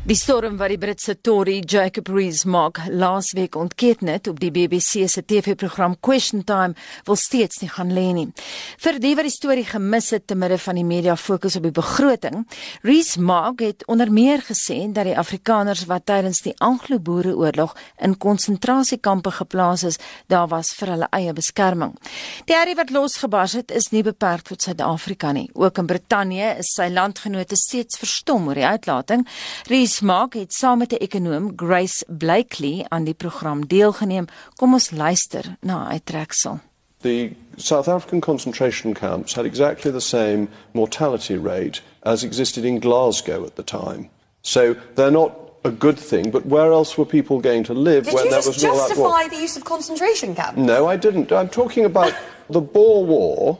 Die storm wat die Britse Tory Jacob Rees-Mogg laasweek ontken het op die BBC se TV-program Question Time wil steeds nie gaan lê nie. Vir die wat die storie gemis het te midde van die media fokus op die begroting, Rees-Mogg het onder meer gesê dat die Afrikaners wat tydens die Anglo-Boereoorlog in konsentrasiekampe geplaas is, daar was vir hulle eie beskerming. Die herrie wat losgebars het, is nie beperk tot Suid-Afrika nie. Ook in Brittanje is sy landgenote steeds verstom oor die uitlating. Rees Smaak het saam met 'n ekonom, Grace Blakely, aan die program deelgeneem. Kom ons luister na 'n uittreksel. The South African concentration camps had exactly the same mortality rate as existed in Glasgow at the time. So they're not a good thing, but where else were people going to live Did when there just was all that justify the use of concentration camps? No, I didn't. I'm talking about the Boer War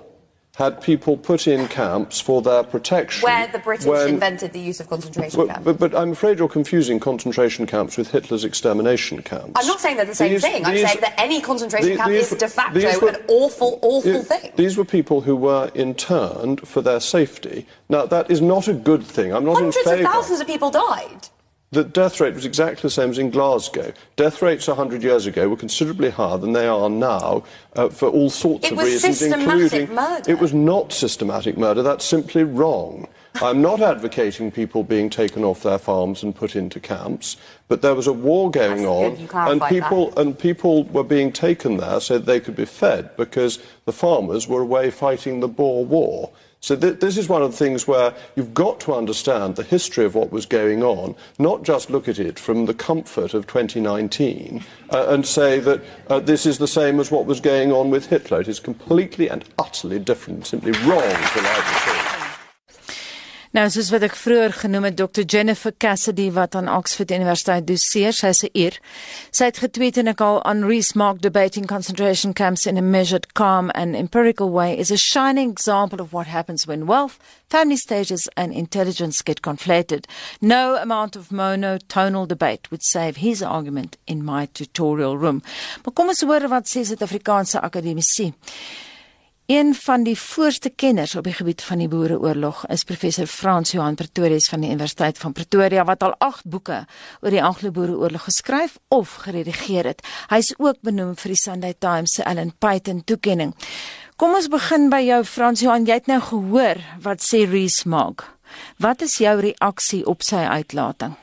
had people put in camps for their protection. Where the British when- invented the use of concentration But, camps. but, but I'm afraid you're confusing concentration camps with Hitler's extermination camps. I'm not saying they're the same These- thing. I'm these- saying that any concentration the- camp these is de facto these were- an awful, awful thing. These were people who were interned for their safety. Now, that is not a good thing. I'm not Hundreds in of favour. thousands of people died. The death rate was exactly the same as in Glasgow. Death rates 100 years ago were considerably higher than they are now uh, for all sorts It of reasons, including murder. it was not systematic murder. That's simply wrong. I'm not advocating people being taken off their farms and put into camps, but there was a war going on, good, you clarified and people that. and people were being taken there so they could be fed because the farmers were away fighting the Boer War. So th- this is one of the things where you've got to understand the history of what was going on, not just look at it from the comfort of 2019 uh, and say that uh, this is the same as what was going on with Hitler. It is completely and utterly different, simply wrong to. Nou soos wat ek vroeër genoem het Dr Jennifer Cassidy wat aan Oxford Universiteit doseer, sy sê eer. Sy het getweet en ek al on Rees-Mogg debating concentration camps in a measured, calm and empirical way is a shining example of what happens when wealth, family status and intelligence get conflated. No amount of monotonal debate would save his argument in my tutorial room. Maar kom ons hoor wat sê Suid-Afrikaanse akademici. Een van die voorste kenners op die gebied van die Boereoorlog is professor Frans Johan Pretorius van die Universiteit van Pretoria wat al 8 boeke oor die Anglo-Boereoorlog geskryf of geredigeer het. Hy is ook benoem vir die Sunday Times se Ellen Payton toekenning. Kom ons begin by jou Frans Johan, jy het nou gehoor wat sê Rees-Mogg. Wat is jou reaksie op sy uitlating?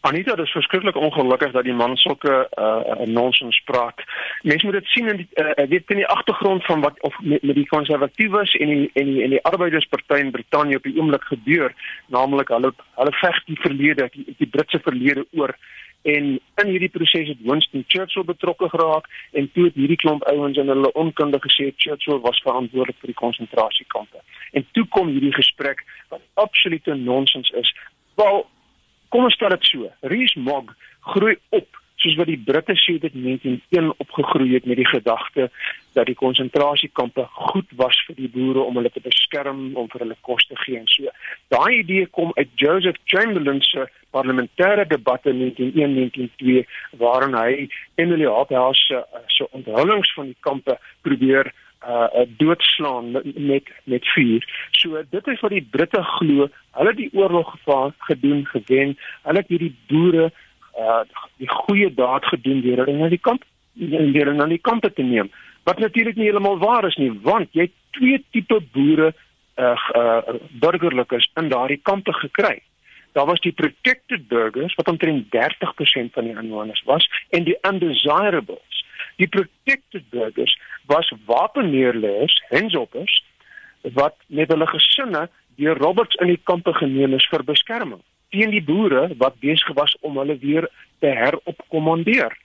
Anita, dit is verskriklik ongelukkig dat die man sulke uh, nonsens praat. Mense moet dit sien in die uh, weet in die agtergrond van wat of met, met die konservatiewes en die en die en die arbeidersparty in Brittanje op die oomblik gebeur, naamlik hulle hulle veg die verlede, die, die Britse verlede oor en in hierdie proses het Winston Churchill betrokke geraak en toe het hierdie klomp ouens in hulle onkunde gesê Churchill was verantwoordelik vir die konsentrasiekampe. En toe kom hierdie gesprek wat absolute nonsens is. Wel Kom ons stel dit so. Rees-Mogg groei op soos wat die Britte sê dit in 1901 opgegroei het met die gedagte dat die konsentrasiekampe goed was vir die boere om hulle te beskerm, om vir hulle kos te gee en so. Daai idee kom uit Joseph Chamberlain se parlementêre debatte in 1901-1902 waarin hy Emily Harthouse se se onthullings van die kampe probeer uh doodslaan met met, vuur. So dit is wat die Britte glo. Hulle die oorlog gevaar, gedoen, gewen. Hulle het hierdie boere uh die goeie daad gedoen deur hulle na die kamp deur hulle na die kampe te neem. Wat natuurlik nie heeltemal waar is nie, want jy het twee tipe boere uh, uh burgerlikes in daardie kampe gekry. Daar was die protected burgers wat omtrent 30% van die inwoners was en die undesirables. Die protected burgers was wapenneerleers, hensoppers wat met hulle gesinne deur Roberts in die kampe geneem is vir beskerming teen die boere wat besig was om hulle weer te heropkommandeer.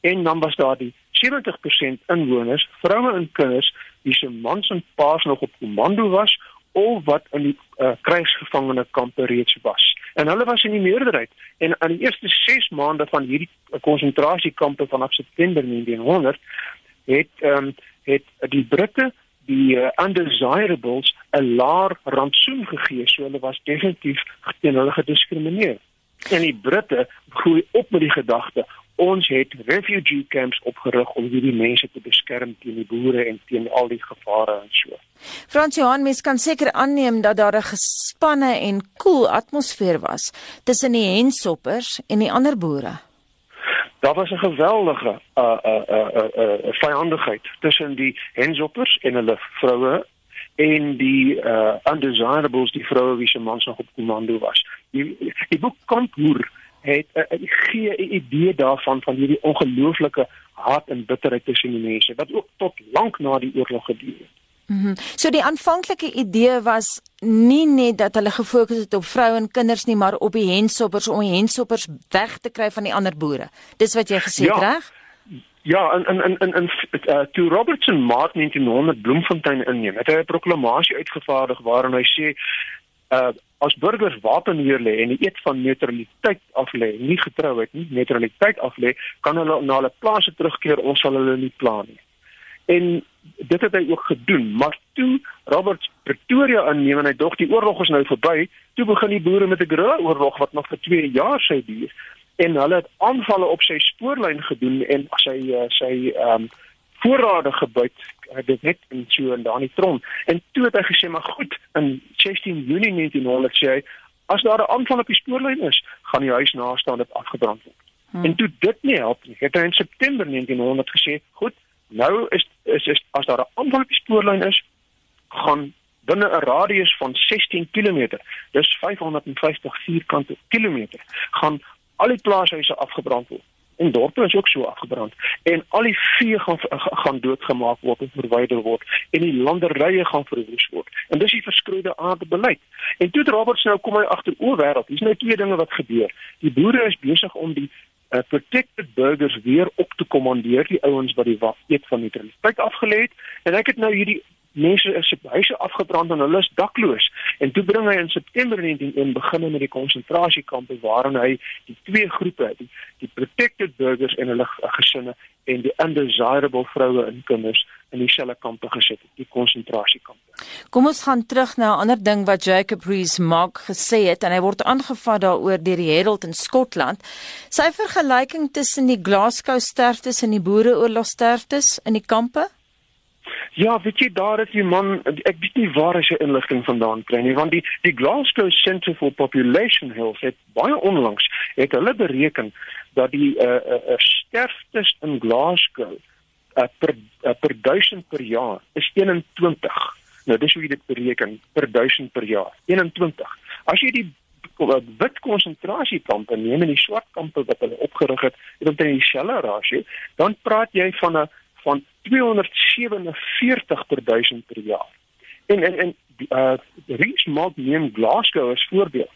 En dan was daar die 70% inwoners, vroue en kinders wie se mans en paas nog op komando was of wat in die uh, krygsgevangene kampe reeds was. En hulle was in die meerderheid en aan die eerste 6 maande van hierdie konsentrasiekampe vanaf September 1900 het um, het die Britte die uh, undesirables 'n laer rantsoen gegee, so hulle was definitief teen hulle gediskrimineer. En die Britte groei op met die gedagte ons het refugee camps opgerig om hierdie mense te beskerm teen die boere en teen al die gevare en so. Frans Johan mens kan seker aanneem dat daar 'n gespanne en koel atmosfeer was tussen die hensoppers en die ander boere. Daar was 'n geweldige uh uh uh uh, uh vyandigheid tussen die hensoppers en hulle vroue en die uh undesirables die vroue wie se mans nog op komando was. Die die boek Kamphoer het 'n uh, gee 'n idee daarvan van hierdie ongelooflike haat en bitterheid tussen die mense wat ook tot lank na die oorlog geduur het. Mm -hmm. So die aanvanklike idee was nie net dat hulle gefokus het op vroue en kinders nie, maar op die hensoppers om die hensoppers weg te kry van die ander boere. Dis wat jy gesê het, Ja. reg? Ja, en en en en, en uh, toe Robertson Maart 1900 Bloemfontein inneem, het hy 'n proklamasie uitgevaardig waarin hy sê uh as burgers wapen hier lê en die eed van neutraliteit af lê, nie getrouheid nie, neutraliteit af lê, kan hulle na hulle plase terugkeer, ons sal hulle nie pla nie. En dit het hy ook gedoen, maar toe Roberts Pretoria inneem en hy dog die oorlog is nou verby, toe begin die boere met 'n guerrilla oorlog wat nog vir 2 jaar sou duur en hulle het aanvalle op sy spoorlyn gedoen en sy uh, sy ehm um, voorrade gebuit uh, dit net in so en daar in die tron. En toe het hy gesê maar goed in 16 Junie 1900 sê hy as daar 'n aanval op die spoorlyn is gaan die huis naaste dit afgebrand word. Hmm. en toe dit nie help nie het hy in September 1900 gesê goed nou is is, is as daar 'n aanval op die spoorlyn is gaan binne 'n radius van 16 km dis 550 vierkante kilometer gaan al die plaashuise afgebrand word en dorpe is ook so afgebrand. En al die vee gaan gaan doodgemaak word en verwyder word. En die landerye gaan verwoes word. En dis die verskroeide aarde beleid en toe Roberts nou kom hy agter o wêreld. Hier's nou twee dinge wat gebeur. Die boere is besig om die uh, protected burgers weer op te kommandeer die ouens wat die eet van neutraliteit afgelê het en ek het nou hierdie mense is se huise afgebrand en hulle is dakloos. En toe bring hy in September 1901 begin met die konsentrasiekampe waarin hy die twee groepe, die, die protected burgers en hulle gesinne en die undesirable vroue en kinders in dieselfde kampe gesit het, die konsentrasiekampe. Kom ons gaan terug na 'n ander ding wat Jacob Rees-Mogg gesê het en hy word aangevat daaroor deur die Herald in Skotland. Sy vergelyking tussen die Glasgow sterftes en die Boereoorlog sterftes in die kampe Ja, weet jy daar is die man ek weet nie waar hy sy inligting vandaan kry nie want die die Glasgow Centre for Population Health het baie onlangs het hulle bereken dat die uh, uh, uh sterftes in Glasgow uh, per uh, per 1000 per jaar is 21. Nou dis hoe jy dit bereken per 1000 per jaar. 21. As jy die wit konsentrasiekampe neem en die swart kampe wat hulle opgerig het, het omtrent dieselfde rasio, dan praat jy van 'n van 247 per 1000 per jaar. En en en uh Rees-Mogg neem Glasgow as voorbeeld.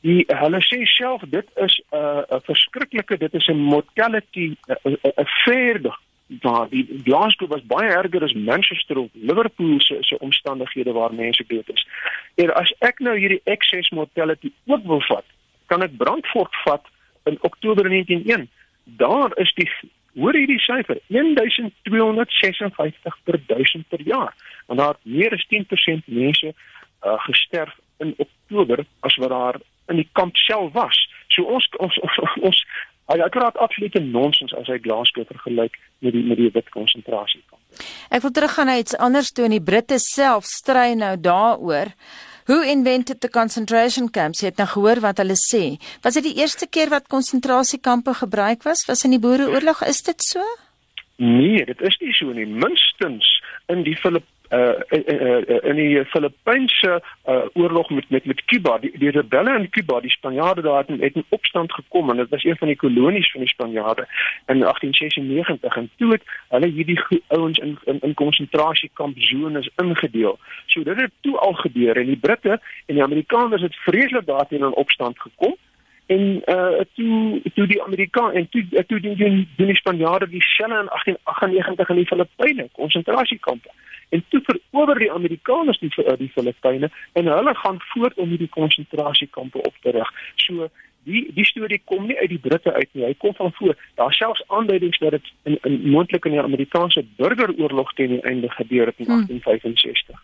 Die hulle sê self dit is 'n uh, 'n verskriklike dit is 'n mortality 'n affair daar die Glasgow was baie erger as Manchester of Liverpool se se omstandighede waar mense dood is. En as ek nou hierdie excess mortality ook wil vat, kan ek Brandfort vat in Oktober 1901. Daar is die hoor hierdie syfer 1256 per 1000 per jaar want daar het meer as 10% mense uh, gesterf in Oktober as wat daar in die kamp self was so ons ons ons, ons hy praat absolute nonsens as hy Glasgow vergelyk met die met die wit konsentrasiekamp Ek wil teruggaan na iets anders toe in die Britte self stry nou daaroor Who invented the concentration camps? Jy het nou gehoor wat hulle sê. Was dit die eerste keer wat konsentrasiekampe gebruik was? Was in die Boereoorlog is dit so? Nee, dit is nie so nie. Minstens in die Filip uh, uh, uh in die Filippynse uh oorlog met met met Cuba, die die rebelle in Cuba, die Spanjaarde daar het, het in opstand gekom en dit was een van die kolonies van die Spanjaarde in 1896 en toe het hulle hierdie ouens in in, in konsentrasiekamp zones ingedeel. So dit het toe al gebeur en die Britte en die Amerikaners het vreeslik daarteen in opstand gekom en uh toe toe die Amerika en toe toe die die, die Spanjaarde die selle in 1898 in die Filippyne konsentrasiekampe en toe verower die Amerikaners die die Filippyne en hulle gaan voort om hierdie konsentrasiekampe op te rig. So die die storie kom nie uit die Britte uit nie. Hy kom van voor. Daar selfs aanduidings dat dit in, in moontlik in die Amerikaanse burgeroorlog teen die einde gebeur het in hmm. 1865.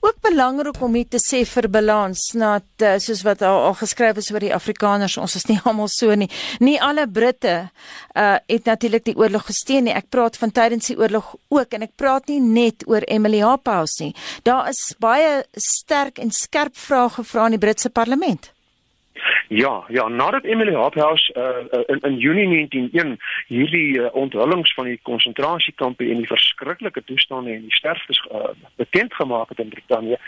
Ook belangrik om hier te sê vir balans, dat uh, soos wat al, al geskryf is oor die Afrikaners, ons is nie almal so nie. Nie alle Britte uh het natuurlik die oorlog gesteun nie. Ek praat van tydens die oorlog ook en ek praat nie net oor Emily House nie. Daar is baie sterk en skerp vrae gevra in die Britse parlement. Ja, ja, nadat Emily Hophouse uh, in, in Junie 1901 hierdie uh, onthullings van die konsentrasiekampe en die verskriklike toestande en die sterftes uh, bekend gemaak het in Brittanje,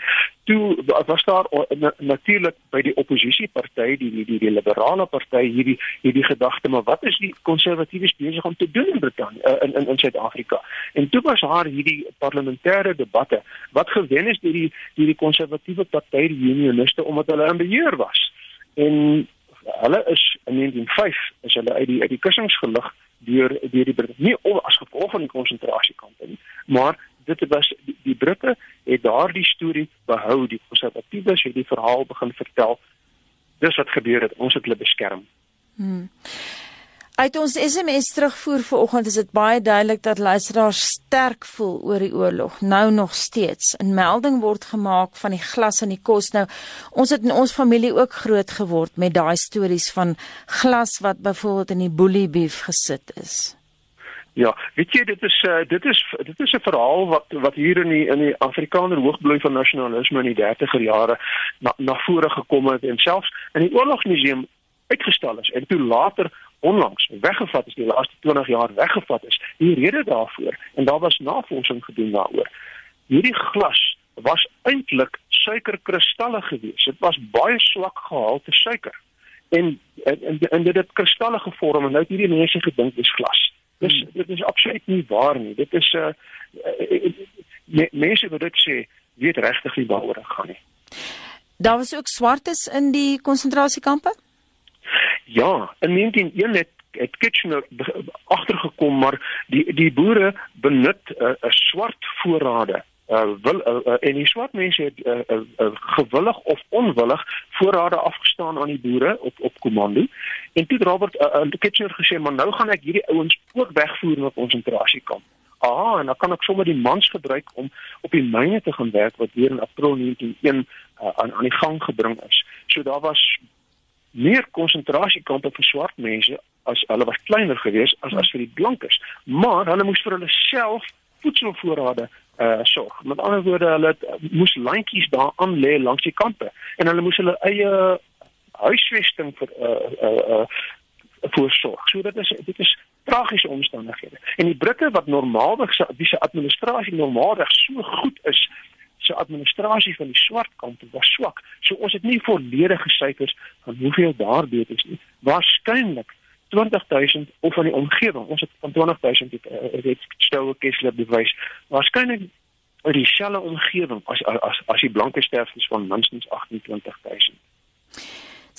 toe was daar uh, na, natuurlik by die oppositieparty, die die die, die liberale party hierdie hierdie gedagte, maar wat is die konservatiewes besig om te doen in Brittanje uh, in in in Suid-Afrika? En toe was haar hierdie parlementêre debatte wat gewen is deur die deur die konservatiewe party, die unioniste omdat hulle in beheer was en hulle is in 1905 is hulle uit die uit die kussings gelig deur deur die nie as gevolg van die konsentrasiekampe nie maar dit was die, die Britte het daardie storie behou die konservatiewes het die verhaal begin vertel dis wat gebeur het ons het hulle beskerm hmm. Uit ons SMS terugvoer vanoggend is dit baie duidelik dat luisteraars sterk voel oor die oorlog nou nog steeds. 'n Melding word gemaak van die glas in die kos nou. Ons het in ons familie ook groot geword met daai stories van glas wat byvoorbeeld in die boelie beef gesit is. Ja, weet jy dit is uh, dit is dit is 'n verhaal wat wat hier in die in die Afrikaner hoogbloei van nasionalisme in die 30er jare na na vore gekom het en selfs in die oorlogsmuseum uitgestal is en toe later onlangs weggevat is die laaste 20 jaar weggevat is. Die rede daarvoor en daar was navorsing gedoen daaroor. Hierdie glas was eintlik suikerkristalle gewees. Dit was baie swak gehalte suiker. En en en dit het kristalle gevorm en nou het hierdie mense gedink dis glas. Dis hmm. dit is absoluut nie waar nie. Dit is 'n uh, uh, uh, mense wat dit sê weet regtig nie waaroor dit gaan nie. Daar was ook swartes in die konsentrasiekampe? Ja, in 1901 het het Kitchener agtergekom maar die die boere benut 'n uh, uh, swart voorrade uh, wil uh, uh, en die swart mense het uh, uh, uh, gewillig of onwillig voorrade afgestaan aan die boere op op komando en toe Robert uh, uh, Kitchener gesê maar nou gaan ek hierdie ouens ook wegvoer na konsentrasiekamp. Ah, en dan kan ek sommer die mans gebruik om op die myne te gaan werk wat weer in April 1901 uh, aan aan die gang gebring is. So daar was meer konsentrasiekampe vir swart mense as hulle was kleiner geweest as as vir die blankes. Maar hulle moes vir hulle self voedselvoorrade uh sorg. Met ander woorde, hulle het, uh, moes lyntjies daar aan lê langs die kampe en hulle moes hulle eie huisvesting vir uh uh, uh voorsorg. So dit is dit is tragiese omstandighede. En die Britte wat normaalweg se wie se administrasie normaalweg so goed is se administrasie van die swart kant was swak. So ons het nie volledige syfers van hoeveel daar dood is nie. Waarskynlik 20000 of van die omgewing. Ons het van 20000 het uh, het stoue Kessler bewys. Waarskynlik uit dieselfde omgewing as as as die blanke sterftes van minstens 28000.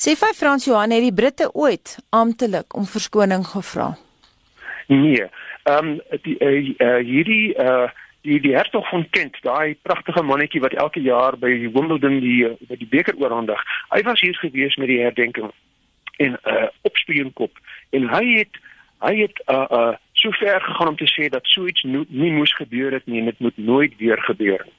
Sê vir Frans Johan het die Britte ooit amptelik om verskoning gevra? Nee. Ehm um, die uh, hierdie uh die die hertog van Kent, daai pragtige mannetjie wat elke jaar by Wimbledon die by die beker oorhandig. Hy was hier gewees met die herdenking en 'n uh, opspeenkop en hy het hy het uh uh so ver gegaan om te sê dat so iets no, nie moes gebeur het nie en dit moet nooit weer gebeur nie.